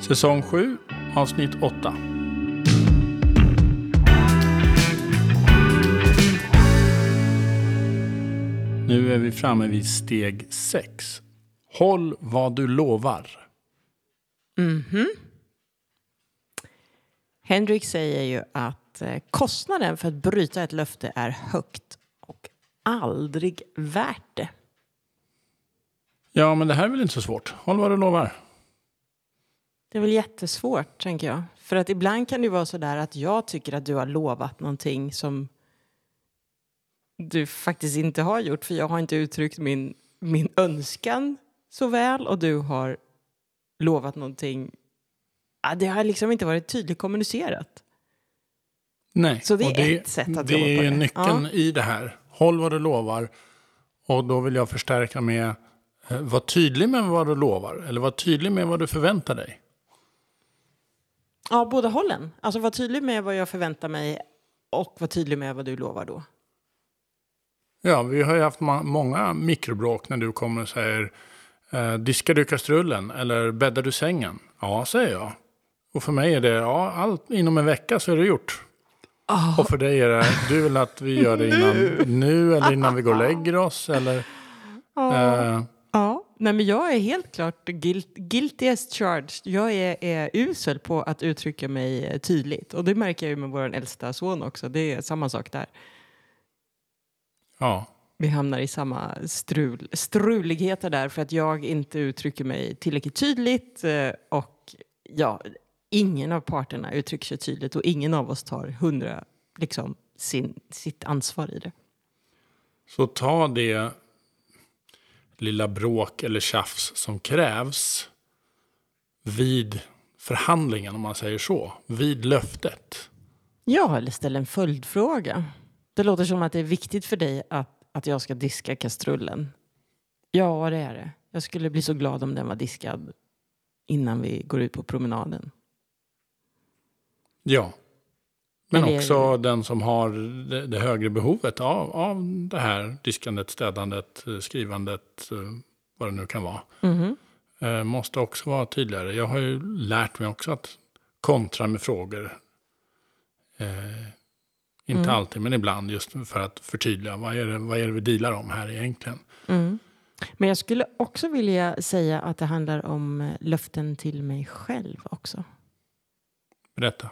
Säsong 7, avsnitt 8. Nu är vi framme vid steg 6. Håll vad du lovar. Mhm. Henrik säger ju att eh, kostnaden för att bryta ett löfte är högt och aldrig värt det. Ja, men det här är väl inte så svårt. Håll vad du lovar. Det är väl jättesvårt, tänker jag. För att ibland kan det vara så där att jag tycker att du har lovat någonting som du faktiskt inte har gjort. För jag har inte uttryckt min, min önskan så väl och du har lovat någonting. Ja, det har liksom inte varit tydligt kommunicerat. Nej, Så det är och ett sätt att det jobba på är det. nyckeln Ja. i det här. Håll vad du lovar. Och då vill jag förstärka med eh, var tydlig med vad du lovar. Eller var tydlig med vad du förväntar dig. Ja, båda hållen. Alltså var tydlig med vad jag förväntar mig och var tydlig med vad du lovar då. Ja, vi har ju haft många mikrobråk när du kommer och säger eh, diskar du kastrullen eller bäddar du sängen? Ja, säger jag. Och för mig är det, ja, allt inom en vecka så är det gjort. Och för dig är det, du vill att vi gör det innan nu eller innan vi går och lägger oss eller... Eh, Ja, nej men jag är helt klart guilt, guilty as charged. Jag är, är usel på att uttrycka mig eh, tydligt. Och det märker jag ju med vår äldsta son också. Det är samma sak där. ja, Vi hamnar i samma strul, struligheter där för att jag inte uttrycker mig tillräckligt tydligt. eh, Och ja, ingen av parterna uttrycker sig tydligt och ingen av oss tar hundra, liksom, sin, sitt ansvar i det. så ta det lilla bråk eller tjafs som krävs vid förhandlingen, om man säger så. Vid löftet. Ja, eller ställ en följdfråga. Det låter som att det är viktigt för dig att, att jag ska diska kastrullen. Ja, det är det. Jag skulle bli så glad om den var diskad innan vi går ut på promenaden. Ja. Men också den som har det, det högre behovet av, av det här diskandet, städandet, eh, skrivandet, eh, vad det nu kan vara. Eh, måste också vara tydligare. Jag har ju lärt mig också att kontra med frågor. Eh, inte Mm. alltid, men ibland just för att förtydliga. Vad är, det, vad är det vi dealar om här egentligen? Mm. Men jag skulle också vilja säga att det handlar om löften till mig själv också. Berätta.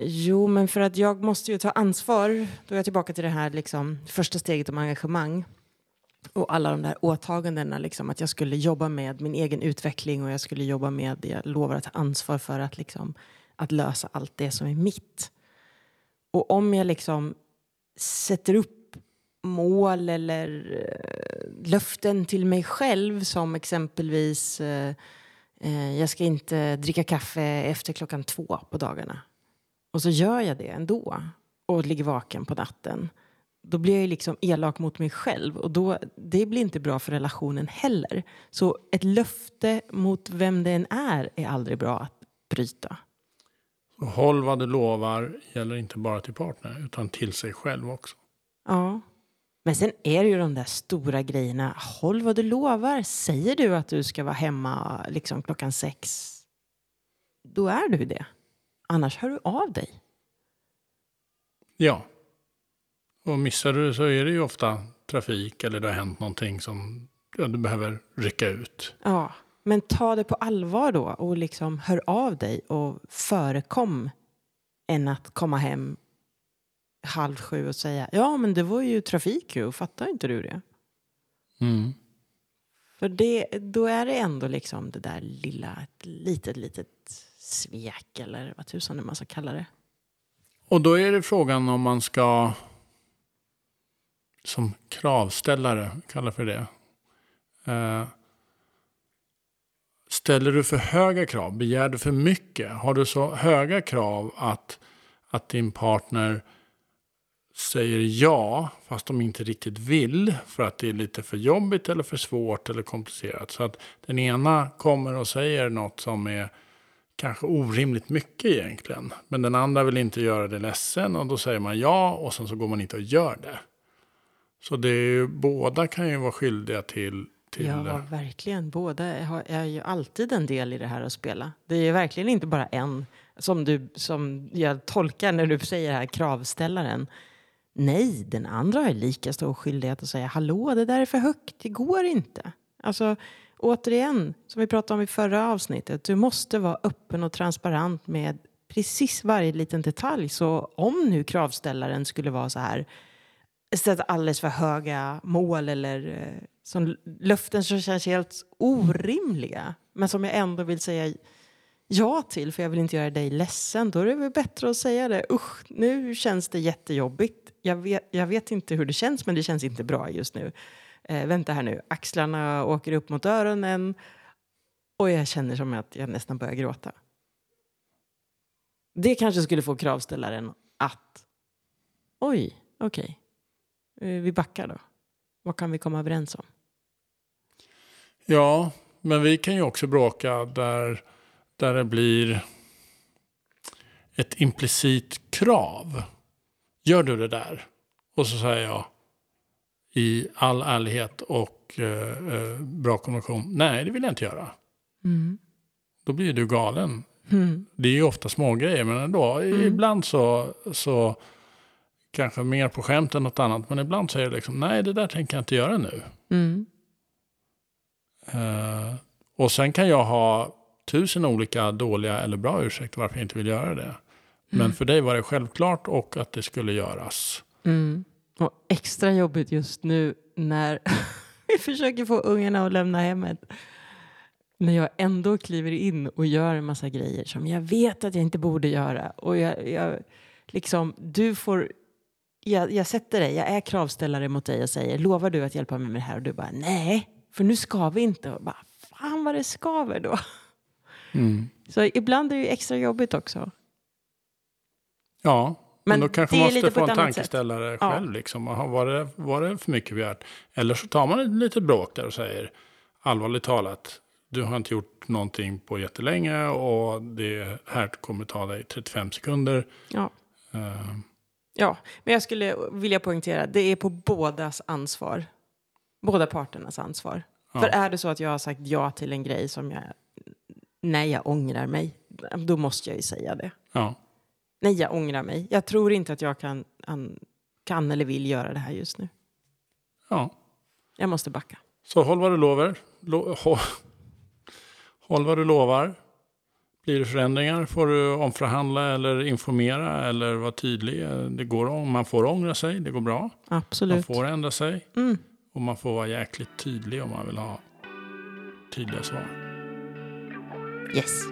Jo, men för att jag måste ju ta ansvar. Då är jag tillbaka till det här liksom, första steget om engagemang. Och alla de där åtagandena, liksom, att jag skulle jobba med min egen utveckling och jag skulle jobba med, jag lovar att ta ansvar för att, liksom, att lösa allt det som är mitt. Och om jag liksom sätter upp mål eller eh, löften till mig själv som exempelvis eh, eh jag ska inte dricka kaffe efter klockan två på dagarna. Och så gör jag det ändå och ligger vaken på natten. Då blir jag liksom elak mot mig själv och då, det blir inte bra för relationen heller. Så ett löfte mot vem det än är är aldrig bra att bryta. Så håll vad du lovar gäller inte bara till partner utan till sig själv också. Ja. Men sen är det ju de där stora grejerna. Håll vad du lovar. Säger du att du ska vara hemma liksom klockan sex, då är du det. Annars hör du av dig. Ja. Och missar du så är det ju ofta trafik eller det har hänt någonting som ja, du behöver rycka ut. Ja, men ta det på allvar då och liksom hör av dig och förekom än att komma hem halv sju och säga ja men det var ju trafik ju, fattar inte du det? Mm. För det, då är det ändå liksom det där lilla, ett litet, litet svek eller vad tusan det man ska kalla det. Och då är det frågan om man ska som kravställare, kalla för det. Eh, ställer du för höga krav? Begär du för mycket? Har du så höga krav att, att din partner säger ja fast de inte riktigt vill för att det är lite för jobbigt eller för svårt eller komplicerat. Så att den ena kommer och säger något som är kanske orimligt mycket egentligen. Men den andra vill inte göra det ledsen och då säger man ja och sen så går man inte och gör det. Så det är ju, båda kan ju vara skyldiga till till... Ja, verkligen. Båda är ju alltid en del i det här att spela. Det är ju verkligen inte bara en, som, du, som jag tolkar när du säger här, kravställaren. Nej, den andra har lika stor skyldighet att säga hallå, det där är för högt, det går inte. Alltså, återigen, som vi pratade om i förra avsnittet, du måste vara öppen och transparent med precis varje liten detalj. Så om nu kravställaren skulle vara så här, sätta alldeles för höga mål eller eh, som löften som känns helt orimliga men som jag ändå vill säga ja till för jag vill inte göra dig ledsen. Då är det väl bättre att säga det. Usch, nu känns det jättejobbigt. Jag vet, jag vet inte hur det känns men det känns inte bra just nu. Eh, vänta här nu, axlarna åker upp mot öronen och jag känner som att jag nästan börjar gråta. Det kanske skulle få kravställaren att oj, okej, okay. vi backar då. Vad kan vi komma överens om? Ja, men vi kan ju också bråka där, där det blir ett implicit krav. Gör du det där? Och så säger jag i all ärlighet och eh, eh, bra konvention. Nej, det vill jag inte göra. Mm. Då blir du galen. Mm. Det är ju ofta små grejer men ändå. Ibland så, så kanske mer på skämt än något annat. Men ibland säger jag liksom nej det där tänker jag inte göra nu. Mm. Eh, och sen kan jag ha tusen olika dåliga eller bra ursäkter varför jag inte vill göra det. Men för dig var det självklart och att det skulle göras. Mm. Och extra jobbigt just nu när vi försöker få ungarna att lämna hemmet. När jag ändå kliver in och gör en massa grejer som jag vet att jag inte borde göra. Och jag, jag liksom, du får, jag, jag sätter dig, jag är kravställare mot dig och säger lovar du att hjälpa mig med det här? Och du bara nej, för nu ska vi inte. Och bara, Fan vad det skaver då. Så ibland är det ju extra jobbigt också. Ja, men, Men då kanske man måste få en annat sätt. tankeställare Ja. själv. Liksom. Var, det, var det för mycket begärt? Eller så tar man ett litet bråk där och säger allvarligt talat. Du har inte gjort någonting på jättelänge och det här kommer ta dig 35 sekunder. Ja. Eh, Ja, men jag skulle vilja poängtera, det är på bådas ansvar. Båda parternas ansvar. Ja. För är det så att jag har sagt ja till en grej som jag, nej jag ångrar mig, då måste jag ju säga det. ja. Nej, jag ångrar mig. Jag tror inte att jag kan, an, kan eller vill göra det här just nu. ja, Jag måste backa. så håll vad du lovar. Lo, håll, håll vad du lovar. Blir det förändringar får du omförhandla eller informera eller vara tydlig. Det går, om- man får ångra sig, det går bra. Man Absolut. får ändra sig. Mm. Och man får vara jäkligt tydlig om man vill ha tydliga svar. Yes.